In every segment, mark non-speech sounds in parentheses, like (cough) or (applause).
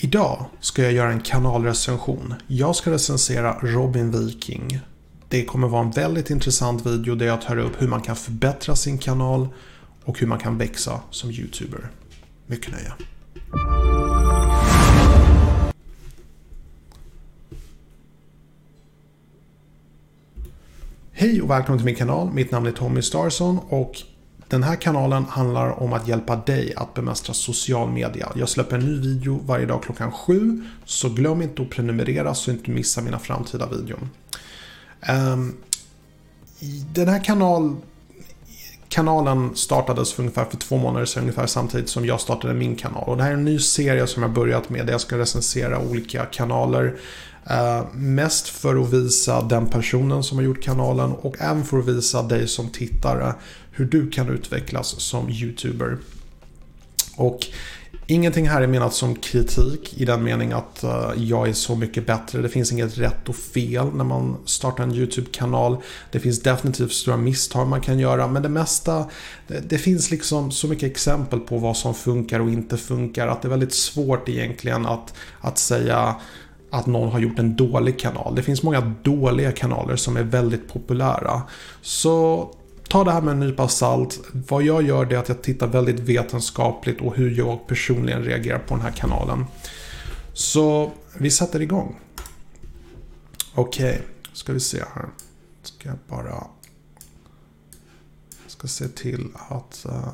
Idag ska jag göra en kanalrecension. Jag ska recensera Robin Viking. Det kommer vara en väldigt intressant video där jag tar upp hur man kan förbättra sin kanal och hur man kan växa som YouTuber. Mycket nöje. Hej och välkommen till min kanal. Mitt namn är Tommy Starson och den här kanalen handlar om att hjälpa dig att bemästra social media. Jag släpper en ny video varje dag klockan 7. Så glöm inte att prenumerera så att du inte missar mina framtida videon. Ehm, den här kanal, kanalen startades för ungefär för två månader sedan, ungefär samtidigt som jag startade min kanal. Och det här är en ny serie som jag börjat med där jag ska recensera olika kanaler. Uh, mest för att visa den personen som har gjort kanalen och även för att visa dig som tittare hur du kan utvecklas som YouTuber. Och Ingenting här är menat som kritik i den mening att eh, jag är så mycket bättre. Det finns inget rätt och fel när man startar en YouTube-kanal. Det finns definitivt stora misstag man kan göra men det mesta det, det, finns liksom så mycket exempel på vad som funkar och inte funkar att det är väldigt svårt egentligen att, att säga att någon har gjort en dålig kanal. Det finns många dåliga kanaler som är väldigt populära. Så ta det här med en nypa salt. Vad jag gör är att jag tittar väldigt vetenskapligt och hur jag personligen reagerar på den här kanalen. Så vi sätter igång. Okej, okay, ska vi se här. Ska jag bara... Ska se till att uh,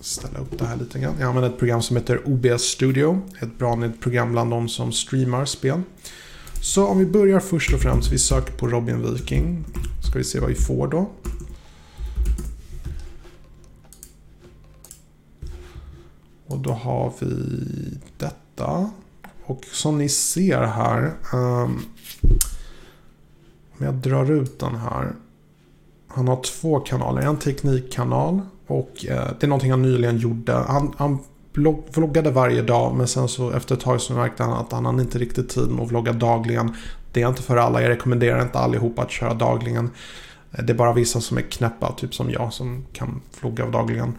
ställa upp det här lite grann. Jag använder ett program som heter OBS Studio. Ett bra program bland de som streamar spel. Så om vi börjar först och främst, vi söker på Robin Viking. Ska vi se vad vi får då. Då har vi detta. Och som ni ser här. Um, om jag drar ut den här. Han har två kanaler. En teknikkanal. Och uh, det är någonting han nyligen gjorde. Han, han vloggade varje dag. Men sen så efter ett tag så märkte han att han hade inte riktigt tid med att vlogga dagligen. Det är inte för alla. Jag rekommenderar inte allihopa att köra dagligen. Eh, det är bara vissa som är knäppa, typ som jag, som kan vlogga dagligen.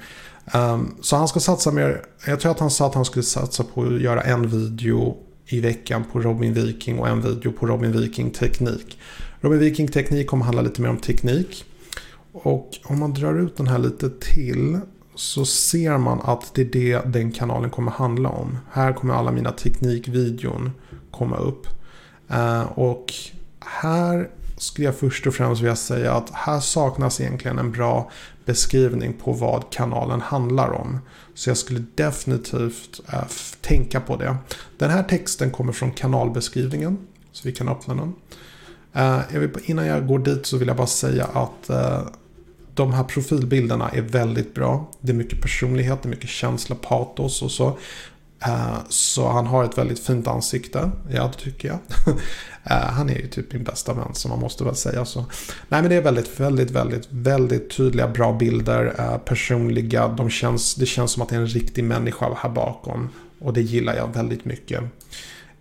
Um, så han ska satsa mer. Jag tror att han sa att han skulle satsa på att göra en video i veckan på Robin Viking och en video på Robin Viking teknik. Robin Viking teknik kommer handla lite mer om teknik. Och om man drar ut den här lite till så ser man att det är det den kanalen kommer handla om. Här kommer alla mina teknikvideon komma upp. Uh, och här skulle jag först och främst vilja säga att här saknas egentligen en bra beskrivning på vad kanalen handlar om. Så jag skulle definitivt äh, tänka på det. Den här texten kommer från kanalbeskrivningen. Så vi kan öppna den. Äh, jag vill, innan jag går dit så vill jag bara säga att äh, de här profilbilderna är väldigt bra. Det är mycket personlighet, det är mycket känsla, patos och så. Så han har ett väldigt fint ansikte. Ja, det tycker jag. (laughs) Eh, han är ju typ min bästa vän, så man måste väl säga så. Nej, men det är väldigt, väldigt, väldigt, väldigt tydliga, bra bilder. Eh, personliga. De känns, det känns som att det är en riktig människa här bakom. Och det gillar jag väldigt mycket.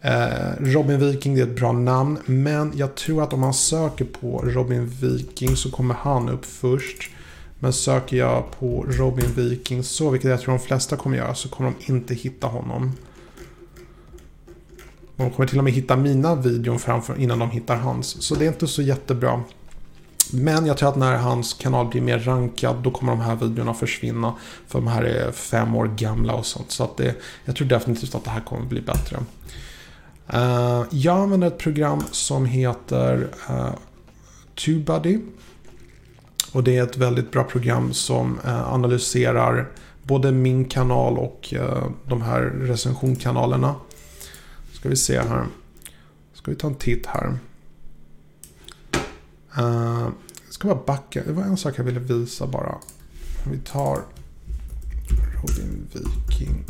Eh, Robin Viking är ett bra namn, men jag tror att om man söker på Robin Viking så kommer han upp först. Men söker jag på Robin Viking så, vilket jag tror de flesta kommer göra, så kommer de inte hitta honom. De kommer till och med hitta mina videon framför innan de hittar hans. Så det är inte så jättebra. Men jag tror att när hans kanal blir mer rankad då kommer de här videorna försvinna. För de här är fem år gamla och sånt. Så att det, jag tror definitivt att det här kommer bli bättre. Uh, jag använder ett program som heter uh, TubeBuddy. Och det är ett väldigt bra program som uh, analyserar både min kanal och uh, de här recensionkanalerna. Ska vi se här. Ska vi ta en titt här. Uh, ska bara backa. Det var en sak jag ville visa bara. Vi tar Robin Viking.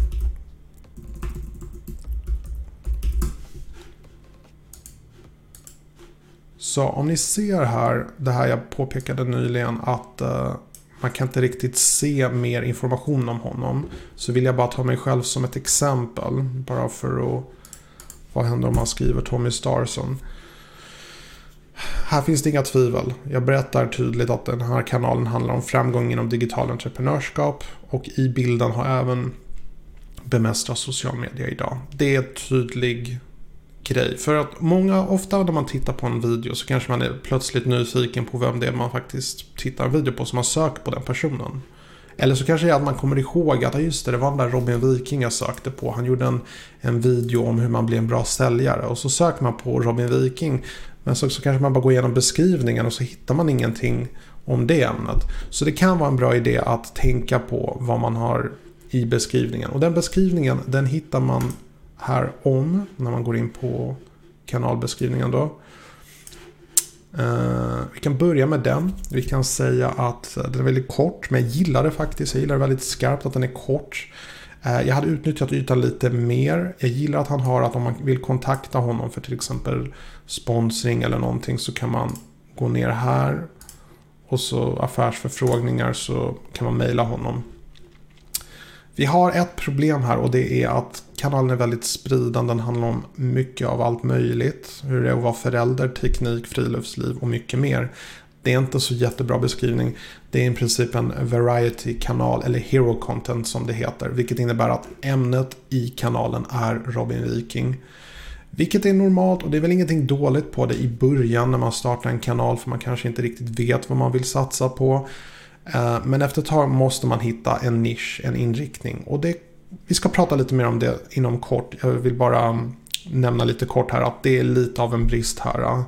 Så om ni ser här, det här jag påpekade nyligen att uh, man kan inte riktigt se mer information om honom. Så vill jag bara ta mig själv som ett exempel. Bara för att... Vad händer om man skriver Tommy Starson? Här finns det inga tvivel. Jag berättar tydligt att den här kanalen handlar om framgång inom digital entreprenörskap. Och i bilden har även bemästra social media idag. Det är en tydlig grej. För att många, ofta när man tittar på en video så kanske man är plötsligt nyfiken på vem det är man faktiskt tittar en video på som man söker på den personen. Eller så kanske det är att man kommer ihåg att just det, det var den där Robin Viking jag sökte på. Han gjorde en, en video om hur man blir en bra säljare. Och så söker man på Robin Viking. Men så, så kanske man bara går igenom beskrivningen och så hittar man ingenting om det ämnet. Så det kan vara en bra idé att tänka på vad man har i beskrivningen. Och den beskrivningen den hittar man här om när man går in på kanalbeskrivningen då. Uh, vi kan börja med den. Vi kan säga att den är väldigt kort, men jag gillar det faktiskt. Jag gillar det väldigt skarpt att den är kort. Uh, jag hade utnyttjat ytan lite mer. Jag gillar att han har att om man vill kontakta honom för till exempel sponsring eller någonting så kan man gå ner här. Och så affärsförfrågningar så kan man mejla honom. Vi har ett problem här och det är att kanalen är väldigt spridande. Den handlar om mycket av allt möjligt. Hur det är att vara förälder, teknik, friluftsliv och mycket mer. Det är inte så jättebra beskrivning. Det är i princip en variety-kanal eller hero content som det heter. Vilket innebär att ämnet i kanalen är Robin Viking. Vilket är normalt och det är väl ingenting dåligt på det i början när man startar en kanal för man kanske inte riktigt vet vad man vill satsa på. Eh, men efter ett tag måste man hitta en nisch, en inriktning. Och det, vi ska prata lite mer om det inom kort. Jag vill bara mm, nämna lite kort här att det är lite av en brist här. Eh.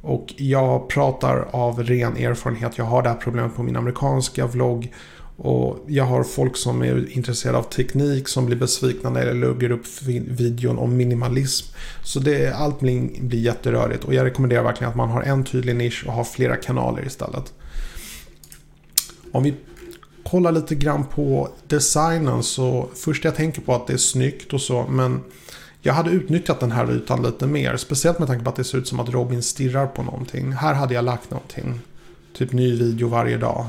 Och jag pratar av ren erfarenhet. Jag har det här problemet på min amerikanska vlogg. Och jag har folk som är intresserade av teknik som blir besvikna när jag lägger upp videon om minimalism. Så det, allt blir, blir jätterörigt och jag rekommenderar verkligen att man har en tydlig nisch och har flera kanaler istället. Om vi kollar lite grann på designen så först jag tänker på att det är snyggt och så men jag hade utnyttjat den här ytan lite mer. Speciellt med tanke på att det ser ut som att Robin stirrar på någonting. Här hade jag lagt någonting. Typ ny video varje dag.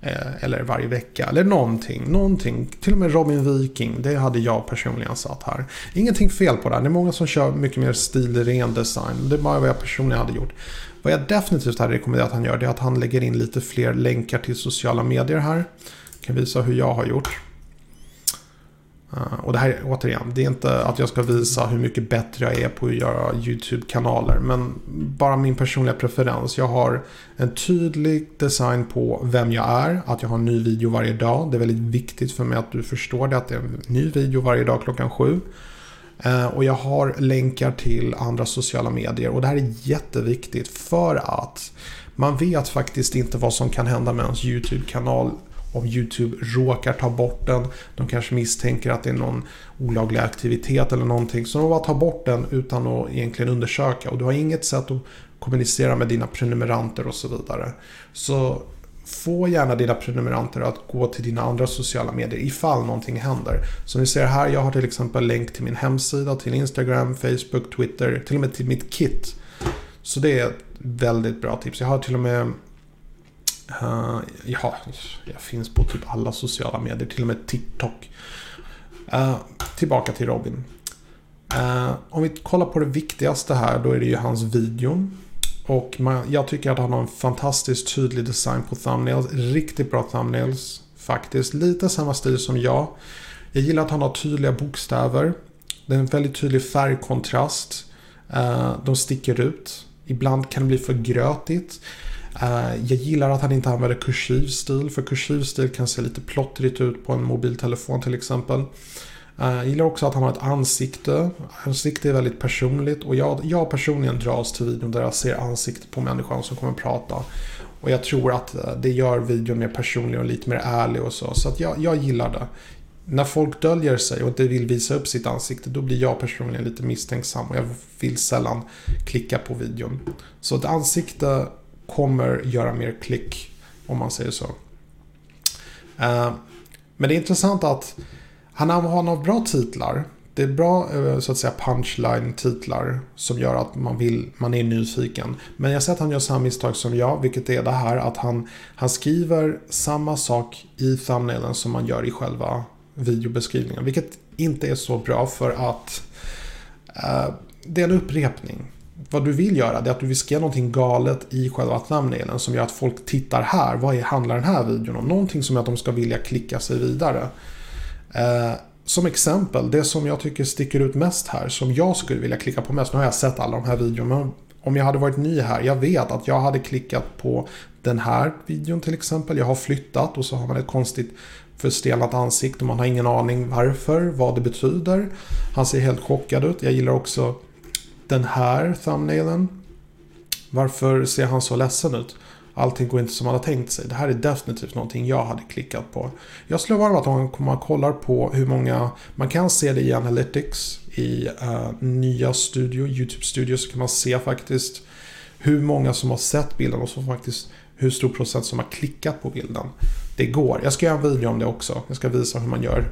Eh, eller varje vecka. Eller någonting. Någonting. Till och med Robin Viking. Det hade jag personligen satt här. Ingenting fel på det här. Det är många som kör mycket mer stilren design. Det är bara vad jag personligen hade gjort. Vad jag definitivt hade rekommenderat att han gör det är att han lägger in lite fler länkar till sociala medier här. Jag kan visa hur jag har gjort. Eh, och det här återigen, det är inte att jag ska visa hur mycket bättre jag är på att göra YouTube-kanaler. Men bara min personliga preferens. Jag har en tydlig design på vem jag är. Att jag har en ny video varje dag. Det är väldigt viktigt för mig att du förstår det. Att det är en ny video varje dag klockan sju. Eh, och jag har länkar till andra sociala medier. Och det här är jätteviktigt för att man vet faktiskt inte vad som kan hända med ens YouTube-kanal om YouTube råkar ta bort den. De kanske misstänker att det är någon olaglig aktivitet eller någonting. Så de bara tar bort den utan att egentligen undersöka. Och du har inget sätt att kommunicera med dina prenumeranter och så vidare. Så få gärna dina prenumeranter att gå till dina andra sociala medier ifall någonting händer. Som ni ser här, jag har till exempel länk till min hemsida, till Instagram, Facebook, Twitter, till och med till mitt kit. Så det är ett väldigt bra tips. Jag har till och med Uh, ja, jag finns på typ alla sociala medier, till och med TikTok. Uh, tillbaka till Robin. Uh, om vi kollar på det viktigaste här, då är det ju hans video. Och man, jag tycker att han har en fantastiskt tydlig design på thumbnails. Riktigt bra thumbnails faktiskt. Lite samma stil som jag. Jag gillar att han har tydliga bokstäver. Det är en väldigt tydlig färgkontrast. Eh, de sticker ut. Ibland kan det bli för grötigt. Eh, jag gillar att han inte använder kursiv stil, för kursiv stil kan se lite plottrigt ut på en mobiltelefon till exempel. Eh, jag gillar också att han har ett ansikte. Ansikte är väldigt personligt och jag, jag personligen dras till videon där jag ser ansiktet på människan som kommer att prata. Och jag tror att eh, det gör videon mer personlig och lite mer ärlig och så. Så att jag, jag gillar det. När folk döljer sig och inte vill visa upp sitt ansikte då blir jag personligen lite misstänksam och jag vill sällan klicka på videon. Så ett ansikte kommer göra mer klick om man säger så. Eh, men det är intressant att han har några bra titlar. Det är bra eh, så att säga punchline-titlar som gör att man, vill, man är nyfiken. Men jag ser att han gör samma misstag som jag, vilket är det här att han, han skriver samma sak i thumbnailen som man gör i själva videobeskrivningen. Vilket inte är så bra för att uh, det är en upprepning vad du vill göra är att du vill skriva någonting galet i själva thumbnailen som gör att folk tittar här. Vad handlar den här videon om? Någonting som gör att de ska vilja klicka sig vidare. Eh, som exempel, det som jag tycker sticker ut mest här, som jag skulle vilja klicka på mest. Nu har jag sett alla de här videorna, men om jag hade varit ny här, jag vet att jag hade klickat på den här videon till exempel. Jag har flyttat och så har man ett konstigt förstelnat ansikte och man har ingen aning varför, vad det betyder. Han ser helt chockad ut. Jag gillar också den här thumbnailen. Varför ser han så ledsen ut? Allting går inte som man har tänkt sig. Det här är definitivt någonting jag hade klickat på. Jag slår varm att om man kollar på hur många... Man kan se det i Analytics i uh, nya studio, YouTube Studio så kan man se faktiskt hur många som har sett bilden och som faktiskt hur stor procent som har klickat på bilden. Det går. Jag ska göra en video om det också. Jag ska visa hur man gör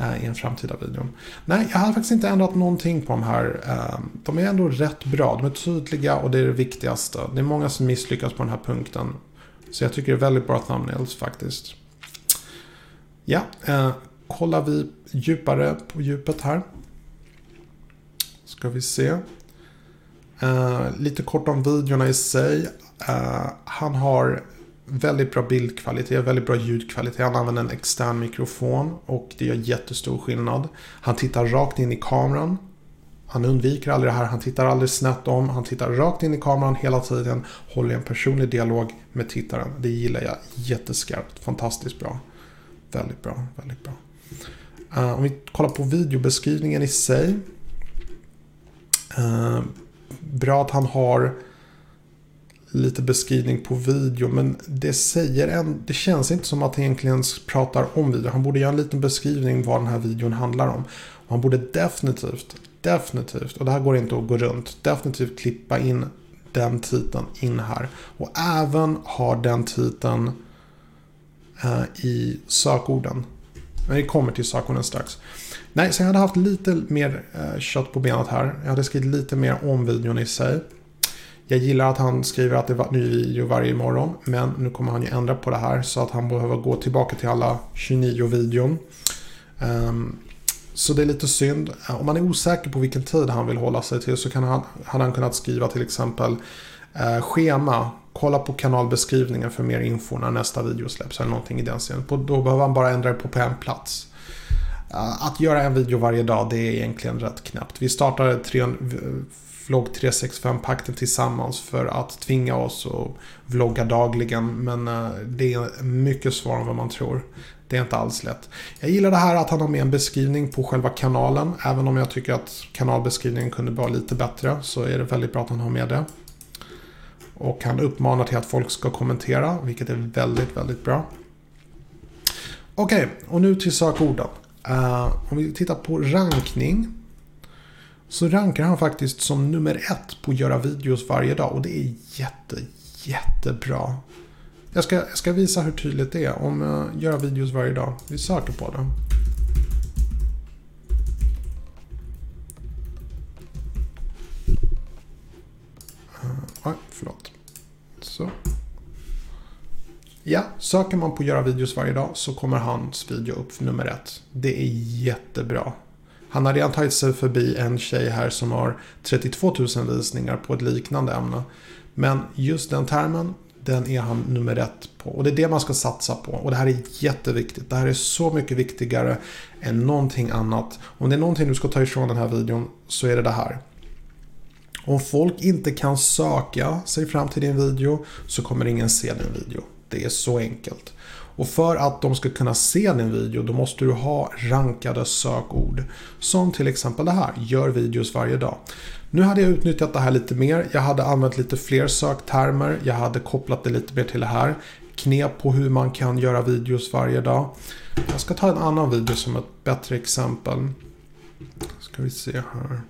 Eh, i en framtida video. Nej, jag har faktiskt inte ändrat någonting på de här. Ehm, de är ändå rätt bra. De är tydliga och det är det viktigaste. Det är många som misslyckas på den här punkten. Så jag tycker det är väldigt bra thumbnails faktiskt. Ja, eh, kollar vi djupare på djupet här. Ska vi se. Eh, lite kort om videorna i sig. Han har väldigt bra bildkvalitet, väldigt bra ljudkvalitet. Han använder en extern mikrofon och det gör jättestor skillnad. Han tittar rakt in i kameran. Han undviker aldrig det här, han tittar aldrig snett om. Han tittar rakt in i kameran hela tiden. Håller en personlig dialog med tittaren. Det gillar jag jätteskarpt. Fantastiskt bra. Väldigt bra, väldigt bra. Uh, om vi kollar på videobeskrivningen i sig. Uh, bra att han har lite beskrivning på video men det säger en, det känns inte som att han egentligen pratar om video. Han borde göra en liten beskrivning vad den här videon handlar om. Och han borde definitivt, definitivt, och det här går inte att gå runt, definitivt klippa in den titeln in här. Och även ha den titeln eh, i sökorden. Men vi kommer till sökorden strax. Nej, så jag hade haft lite mer eh, kött på benet här. Jag hade skrivit lite mer om videon i sig. Jag gillar att han skriver att det är ny video varje morgon. Men nu kommer han ju ändra på det här så att han behöver gå tillbaka till alla 29 videon. Um, ehm, så det är lite synd. Om man är osäker på vilken tid han vill hålla sig till så kan han, hade han kunnat skriva till exempel eh, schema. Kolla på kanalbeskrivningen för mer info när nästa video släpps eller någonting i den serien. Då behöver han bara ändra det på en plats. Eh, att göra en video varje dag det är egentligen rätt knäppt. Vi startade Vlogg 365-pakten tillsammans för att tvinga oss att vlogga dagligen. Men eh, det är mycket svårare än vad man tror. Det är inte alls lätt. Jag gillar det här att han har med en beskrivning på själva kanalen. Även om jag tycker att kanalbeskrivningen kunde vara lite bättre så är det väldigt bra att han har med det. Och han uppmanar till att folk ska kommentera, vilket är väldigt, väldigt bra. Okej, okay, och nu till sökorden. Uh, om vi tittar på rankning. Så rankar han faktiskt som nummer ett på att göra videos varje dag. Och det är jätte, jättebra. Jag ska, jag ska visa hur tydligt det är om uh, göra videos varje dag. Vi söker på det. Uh, förlåt. Så. Ja, söker man på göra videos varje dag så kommer hans video upp för nummer ett. Det är jättebra. Han har redan tagit sig förbi en tjej här som har 32 000 visningar på ett liknande ämne. Men just den termen, den är han nummer ett på. Och det är det man ska satsa på. Och det här är jätteviktigt. Det här är så mycket viktigare än någonting annat. Om det är någonting du ska ta ifrån den här videon så är det det här. Om folk inte kan söka sig fram till din video så kommer ingen se din video. Det är så enkelt. Och för att de ska kunna se din video då måste du ha rankade sökord. Som till exempel det här, gör videos varje dag. Nu hade jag utnyttjat det här lite mer. Jag hade använt lite fler söktermer. Jag hade kopplat det lite mer till det här. Knep på hur man kan göra videos varje dag. Jag ska ta en annan video som ett bättre exempel. Ska vi se här.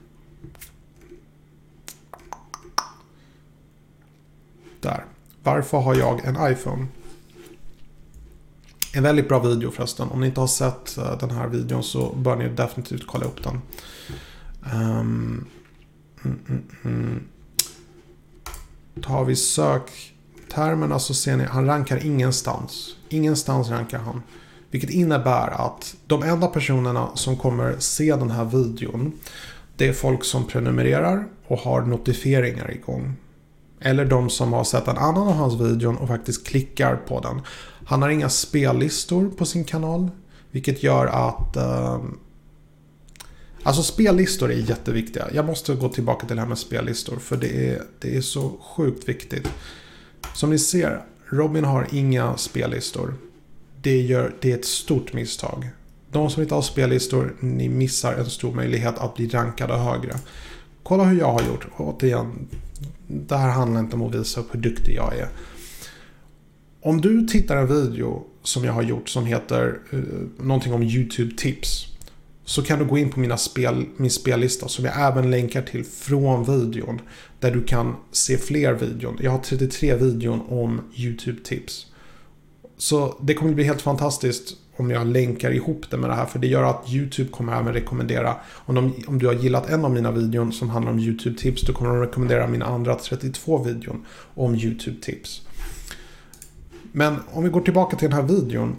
Där. Varför har jag en iPhone? En väldigt bra video förresten. Om ni inte har sett eh, den här videon så bör ni definitivt kolla upp den. Um, mm, mm, mm. Tar vi söktermerna så alltså ser ni han rankar ingenstans. Ingenstans rankar han. Vilket innebär att de enda personerna som kommer se den här videon det är folk som prenumererar och har notifieringar igång. Eller de som har sett en annan av hans videon och faktiskt klickar på den. Han har inga spellistor på sin kanal. Vilket gör att eh, Alltså spellistor är jätteviktiga. Jag måste gå tillbaka till det här med spellistor. För det är, det är så sjukt viktigt. Som ni ser, Robin har inga spellistor. Det, gör, det är ett stort misstag. De som inte har spellistor, ni missar en stor möjlighet att bli rankade högre. Kolla hur jag har gjort. Återigen, det här handlar inte om att visa upp hur duktig jag är. Om du tittar en video som jag har gjort som heter uh, någonting om YouTube tips. Så kan du gå in på mina spel, min spellista som jag även länkar till från videon. Där du kan se fler videon. Jag har 33 videon om YouTube tips. Så det kommer bli helt fantastiskt om jag länkar ihop det med det här. För det gör att YouTube kommer även rekommendera. Om, de, om du har gillat en av mina videon som handlar om YouTube-tips. Då kommer de rekommendera mina andra 32 videon om YouTube-tips. Men om vi går tillbaka till den här videon.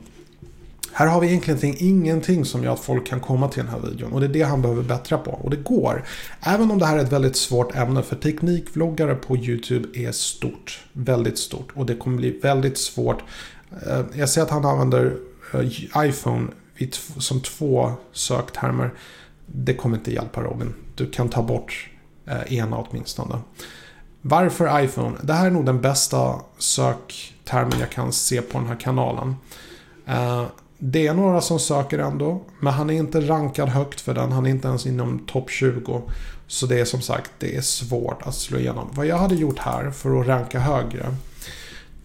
Här har vi egentligen ingenting som gör att folk kan komma till den här videon. Och det är det han behöver bättra på. Och det går. Även om det här är ett väldigt svårt ämne. För teknikvloggare på YouTube är stort. Väldigt stort. Och det kommer bli väldigt svårt. Eh, jag ser att han använder Eh, iPhone som två söktermer. Det kommer inte hjälpa Robin. Du kan ta bort eh, ena åtminstone. Varför iPhone? Det här är nog den bästa söktermen jag kan se på den här kanalen. Eh, det är några som söker ändå. Men han är inte rankad högt för den. Han är inte ens inom topp 20. Så det är som sagt, det är svårt att slå igenom. Vad jag hade gjort här för att ranka högre.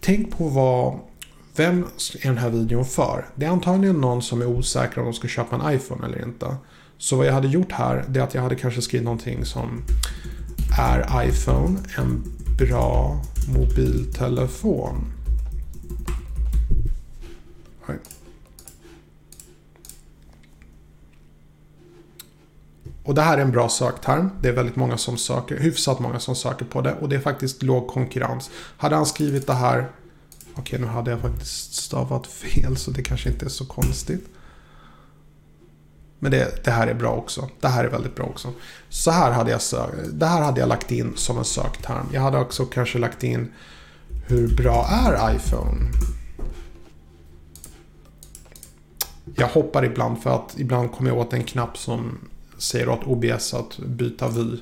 Tänk på vad... Vem är den här videon för? Det är antagligen någon som är osäker om de ska köpa en iPhone eller inte. Så vad jag hade gjort här, det är att jag hade kanske skrivit någonting som Är iPhone en bra mobiltelefon? Och det här är en bra sökterm. Det är väldigt många som söker, hyfsat många som söker på det. Och det är faktiskt låg konkurrens. Hade han skrivit det här, okej nu hade jag faktiskt stavat fel så det kanske inte är så konstigt. Men det, det, här är bra också. Det här är väldigt bra också. Så här hade jag sökt. det här hade jag lagt in som en sökterm. Jag hade också kanske lagt in hur bra är iPhone? Jag hoppar ibland för att ibland kommer jag åt en knapp som säger åt OBS att byta vy.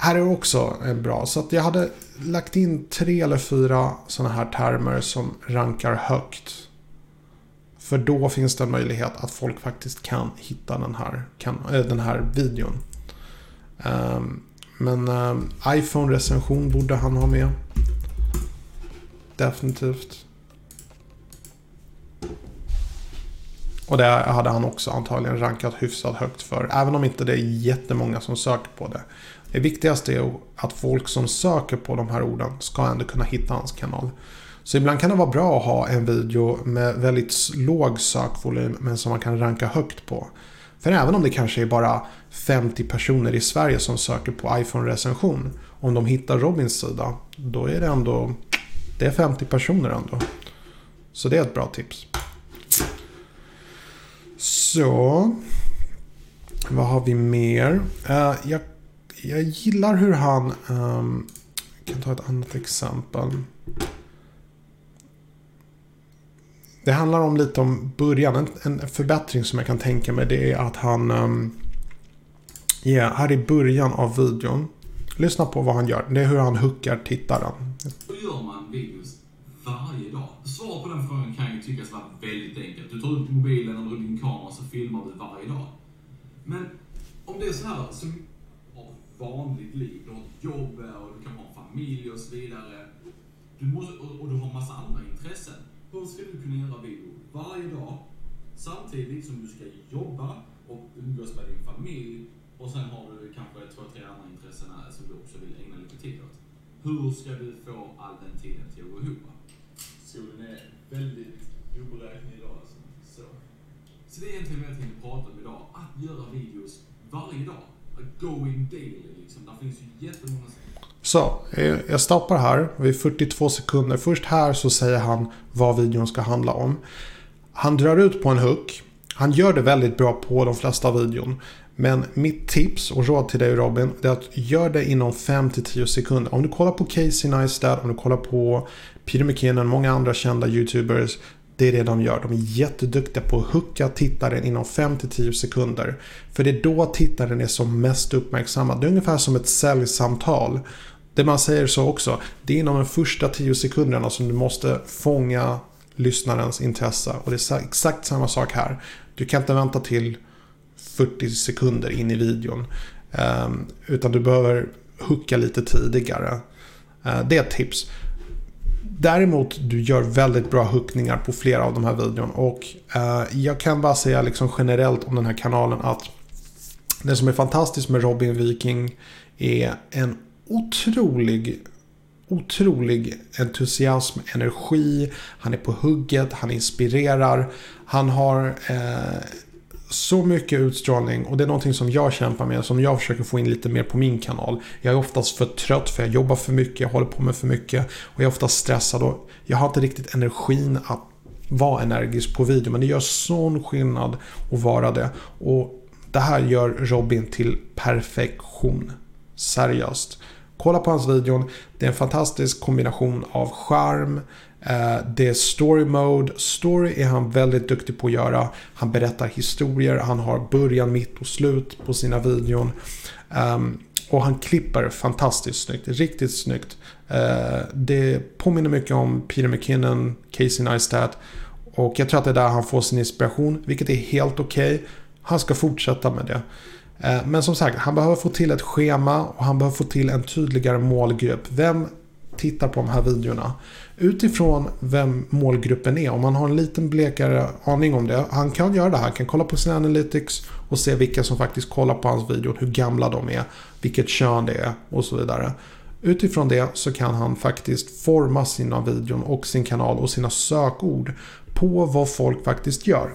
Här är också bra. Så att jag hade lagt in tre eller fyra sådana här termer som rankar högt. För då finns det en möjlighet att folk faktiskt kan hitta den här, kan, äh, den här videon. Um, men eh, um, iPhone-recension borde han ha med. Definitivt. Och det hade han också antagligen rankat hyfsat högt för. Även om inte det är jättemånga som söker på det. Det viktigaste är att folk som söker på de här orden ska ändå kunna hitta hans kanal. Så ibland kan det vara bra att ha en video med väldigt låg sökvolym men som man kan ranka högt på. För även om det kanske är bara 50 personer i Sverige som söker på iPhone-recension. Om de hittar Robins sida, då är det ändå... Det är 50 personer ändå. Så det är ett bra tips. Så. Vad har vi mer? Uh, jag, jag gillar hur han... Um, jag kan ta ett annat exempel. Det handlar om lite om början. En, en förbättring som jag kan tänka mig det är att han... Ehm, um, yeah, här i början av videon. Lyssna på vad han gör. Det är hur han hookar tittaren. Hur gör man videos varje dag? Svar på den frågan kan ju tyckas vara väldigt enkelt. Du tar ut mobilen eller din kamera så filmar du varje dag. Men om det är så här som vanligt liv, du har ett jobb och du kan ha familj och så vidare. Du måste, och, och du har massa andra intressen. Hur ska du kunna göra video varje dag samtidigt som du ska jobba och umgås med din familj och sen har du kanske två, tre andra intressen som du också vill ägna lite tid åt. Hur ska du få all den tiden till att gå ihop? Solen är väldigt oberäknelig idag alltså. Så. Så det är egentligen vad jag tänkte prata om idag. Att göra videos varje dag. Going daily liksom. Där finns ju jättemånga så, eh, jag stoppar här vid 42 sekunder. Först här så säger han vad videon ska handla om. Han drar ut på en hook. Han gör det väldigt bra på de flesta videon. Men mitt tips och råd till dig Robin, det är att gör det inom 5-10 sekunder. Om du kollar på Casey Neistat, om du kollar på Peter McKinnon, många andra kända YouTubers. Det är det de gör. De är jätteduktiga på att hooka tittaren inom 5-10 sekunder. För det är då tittaren är som mest uppmärksammad. Det är ungefär som ett säljsamtal. Det man säger så också. Det är inom de första 10 sekunderna som du måste fånga lyssnarens intresse. Och det är exakt samma sak här. Du kan inte vänta till 40 sekunder in i videon. Ehm, utan du behöver hooka lite tidigare. Ehm, det är ett tips. Däremot, du gör väldigt bra hookningar på flera av de här videorna. Och eh, jag kan bara säga liksom generellt om den här kanalen att det som är fantastiskt med Robin Viking är en otrolig otrolig entusiasm, energi. Han är på hugget, han inspirerar. Han har eh, så mycket utstrålning och det är någonting som jag kämpar med, som jag försöker få in lite mer på min kanal. Jag är oftast för trött för jag jobbar för mycket, jag håller på med för mycket och jag är oftast stressad och jag har inte riktigt energin att vara energisk på video. Men det gör sån skillnad att vara det. Och det här gör Robin till perfektion. Seriöst. Kolla på hans videon. Det är en fantastisk kombination av charm, Eh, det är story mode. Story är han väldigt duktig på att göra. Han berättar historier. Han har början, mitt och slut på sina videon. Ehm, och han klipper fantastiskt snyggt. Riktigt snyggt. Eh, det påminner mycket om Peter McKinnon, Casey Neistat. Och jag tror att det är där han får sin inspiration. Vilket är helt okej. Okay. Han ska fortsätta med det. Eh, men som sagt, han behöver få till ett schema och han behöver få till en tydligare målgrupp. Vem tittar på de här videorna? Utifrån vem målgruppen är. Om man har en liten blekare aning om det. Han kan göra det här. Han kan kolla på sina analytics och se vilka som faktiskt kollar på hans video. Hur gamla de är. Vilket kön det är och så vidare. Utifrån det så kan han faktiskt forma sina videon och sin kanal och sina sökord på vad folk faktiskt gör.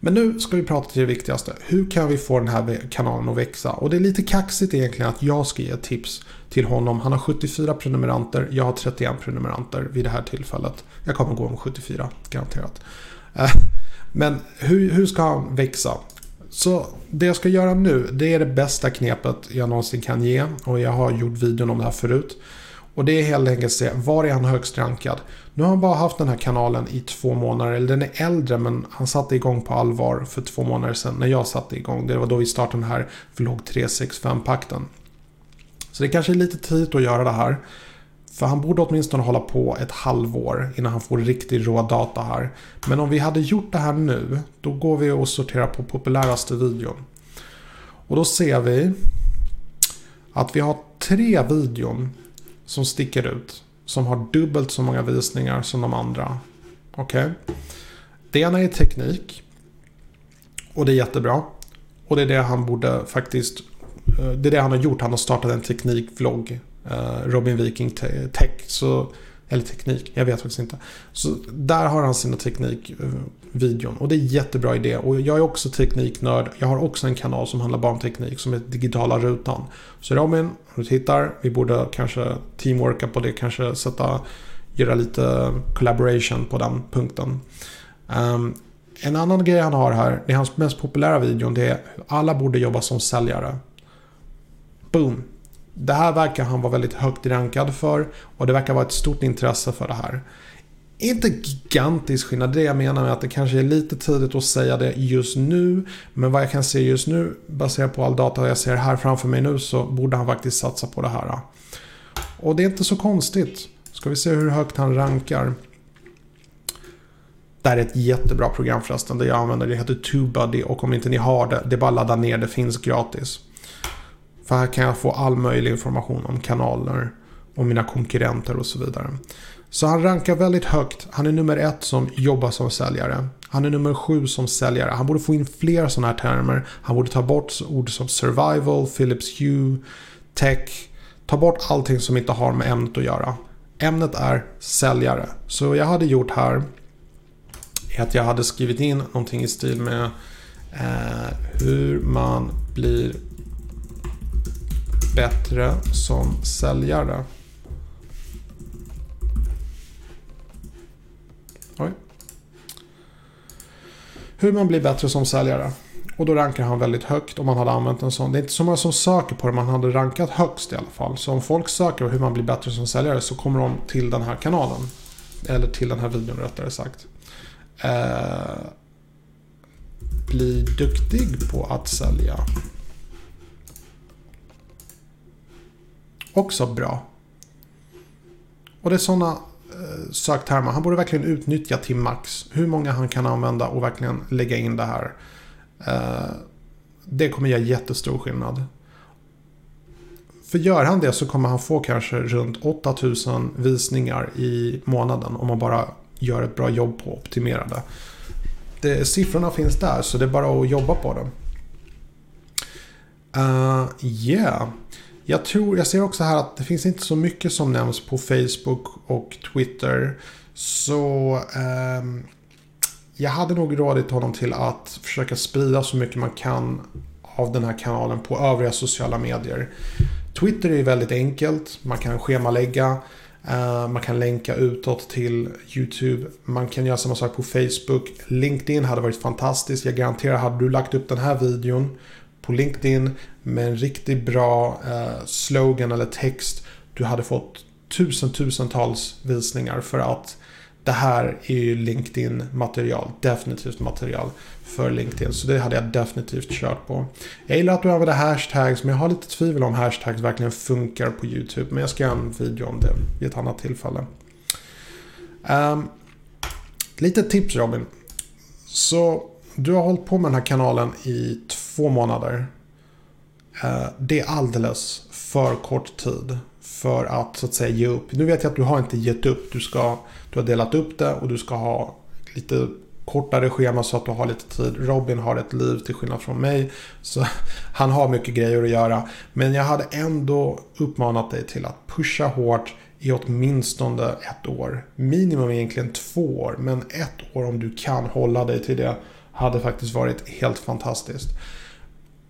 Men nu ska vi prata till det viktigaste. Hur kan vi få den här kanalen att växa? Och det är lite kaxigt egentligen att jag ska ge tips till honom. Han har 74 prenumeranter. Jag har 31 prenumeranter vid det här tillfället. Jag kommer gå om 74, garanterat. Eh, men hur, hur ska han växa? Så det jag ska göra nu, det är det bästa knepet jag någonsin kan ge. Och jag har gjort videon om det här förut. Och det är helt enkelt att se, var är han högst rankad? Nu har han bara haft den här kanalen i två månader. Eller den är äldre men han satte igång på allvar för två månader sedan. När jag satte igång. Det var då vi startade den här vlogg 365-pakten. Så det kanske är lite tidigt att göra det här. För han borde åtminstone hålla på ett halvår innan han får riktig rå data här. Men om vi hade gjort det här nu, då går vi och sorterar på populäraste videon. Och då ser vi att vi har tre videon som sticker ut. Som har dubbelt så många visningar som de andra. Okej. Okay. Det ena är teknik. Och det är jättebra. Och det är det han borde faktiskt Eh, det är det han har gjort. Han har startat en teknikvlogg. Eh, Robin Viking Tech. Så, eller teknik, jag vet faktiskt inte. Så där har han sina teknikvideon. Och det är jättebra idé. Och jag är också tekniknörd. Jag har också en kanal som handlar bara om teknik. Som heter Digitala Rutan. Så Robin, om du tittar. Vi borde kanske teamworka på det. Kanske sätta, göra lite collaboration på den punkten. Um, en annan grej han har här, det är hans mest populära video, det är alla borde jobba som säljare. Boom. Det här verkar han vara väldigt högt rankad för och det verkar vara ett stort intresse för det här. Inte gigantisk skillnad, det jag menar med att det kanske är lite tidigt att säga det just nu. Men vad jag kan se just nu, baserat på all data jag ser här framför mig nu, så borde han faktiskt satsa på det här. Och det är inte så konstigt. Ska vi se hur högt han rankar. Det här är ett jättebra program förresten, det jag använder. Det heter TubeBuddy och om inte ni har det, det är bara att ladda ner, det finns gratis. För här kan jag få all möjlig information om kanaler om mina konkurrenter och så vidare. Så han rankar väldigt högt. Han är nummer ett som jobbar som säljare. Han är nummer sju som säljare. Han borde få in fler sådana här termer. Han borde ta bort ord som survival, Philips Hue, tech. Ta bort allting som inte har med ämnet att göra. Ämnet är säljare. Så jag hade gjort här är att jag hade skrivit in någonting i stil med eh, hur man blir bättre som säljare. Oj. Hur man blir bättre som säljare. Och då rankar han väldigt högt om man hade använt en sån. Det är inte så många som söker på det, man hade rankat högst i alla fall. Så om folk söker hur man blir bättre som säljare så kommer de till den här kanalen. eller till den här videon rättare sagt. Eh, bli duktig på att sälja. Också bra. Och det är sådana eh, söktermer. Han borde verkligen utnyttja till max. Hur många han kan använda och verkligen lägga in det här. Eh, det kommer göra jättestor skillnad. För gör han det så kommer han få kanske runt 8000 visningar i månaden om man bara gör ett bra jobb på att optimera det. det siffrorna finns där så det är bara att jobba på dem. Uh, yeah. Jag tror, jag ser också här att det finns inte så mycket som nämns på Facebook och Twitter. Så eh, jag hade nog rådit honom till att försöka sprida så mycket man kan av den här kanalen på övriga sociala medier. Twitter är väldigt enkelt. Man kan schemalägga. Eh, man kan länka utåt till YouTube. Man kan göra samma sak på Facebook. LinkedIn hade varit fantastiskt. Jag garanterar, hade du lagt upp den här videon på LinkedIn med en riktigt bra eh, slogan eller text. Du hade fått tusen tusentals visningar för att det här är ju LinkedIn-material. Definitivt material för LinkedIn. Så det hade jag definitivt kört på. Jag gillar att du använder hashtags men jag har lite tvivel om hashtags verkligen funkar på YouTube. Men jag ska göra en video om det vid ett annat tillfälle. Um, lite tips Robin. Så du har hållit på med den här kanalen i två Två månader. Eh, det är alldeles för kort tid för att så att säga ge upp. Nu vet jag att du har inte gett upp. Du, ska, du har delat upp det och du ska ha lite kortare schema så att du har lite tid. Robin har ett liv till skillnad från mig. Så (laughs) han har mycket grejer att göra. Men jag hade ändå uppmanat dig till att pusha hårt i åtminstone ett år. Minimum egentligen två år. Men ett år om du kan hålla dig till det hade faktiskt varit helt fantastiskt.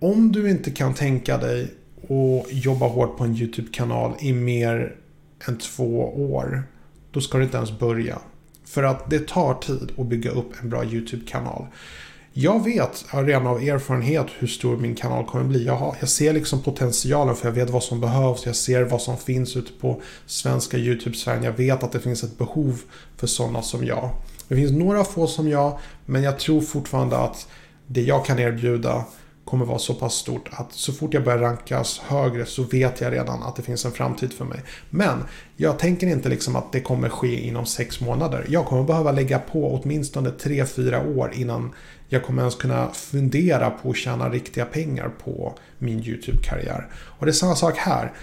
Om du inte kan tänka dig att jobba hårt på en YouTube-kanal i mer än två år. Då ska du inte ens börja. För att det tar tid att bygga upp en bra YouTube-kanal. Jag vet redan av erfarenhet hur stor min kanal kommer bli. Jag, har, jag ser liksom potentialen för jag vet vad som behövs. Jag ser vad som finns ute på svenska YouTube-sfären. Jag vet att det finns ett behov för sådana som jag. Det finns några få som jag, men jag tror fortfarande att det jag kan erbjuda kommer vara så pass stort att så fort jag börjar rankas högre så vet jag redan att det finns en framtid för mig. Men jag tänker inte liksom att det kommer ske inom sex månader. Jag kommer behöva lägga på åtminstone tre fyra år innan jag kommer ens kunna fundera på att tjäna riktiga pengar på min YouTube-karriär. Och det är samma sak här.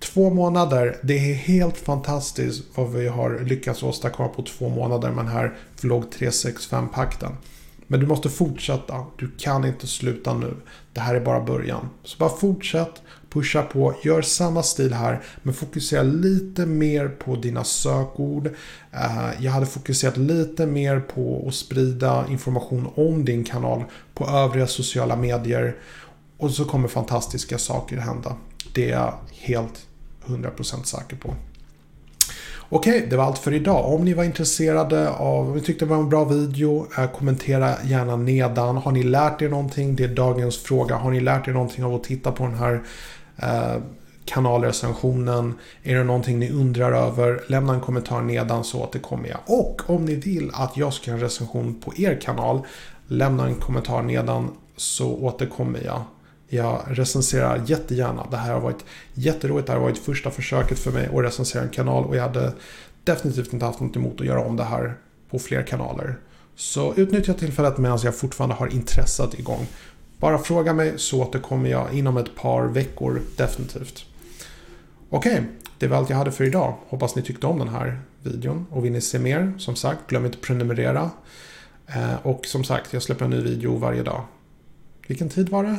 Två månader, det är helt fantastiskt vad vi har lyckats åstadkomma på två månader med den här Vlogg 365-pakten. Men du måste fortsätta. Du kan inte sluta nu. Det här är bara början. Så bara fortsätt, pusha på, gör samma stil här. Men fokusera lite mer på dina sökord. Eh, jag hade fokuserat lite mer på att sprida information om din kanal på övriga sociala medier. Och så kommer fantastiska saker hända. Det är jag helt 100% säker på. Okej, det var allt för idag. Om ni var intresserade av, om ni tyckte det var en bra video, eh, kommentera gärna nedan. Har ni lärt er någonting? Det är dagens fråga. Har ni lärt er någonting av att titta på den här eh, kanalrecensionen? Är det någonting ni undrar över? Lämna en kommentar nedan så återkommer jag. Och om ni vill att jag ska göra en recension på er kanal, lämna en kommentar nedan så återkommer jag. Jag recenserar jättegärna. Det här har varit jätteroligt. Det här har varit första försöket för mig att recensera en kanal och jag hade definitivt inte haft något emot att göra om det här på fler kanaler. Så utnyttja tillfället medan jag fortfarande har intresset igång. Bara fråga mig så återkommer jag inom ett par veckor definitivt. Okej, okay, det var allt jag hade för idag. Hoppas ni tyckte om den här videon. Och vill ni se mer, som sagt, glöm inte att prenumerera. Eh, och som sagt, jag släpper en ny video varje dag. Vilken tid var det?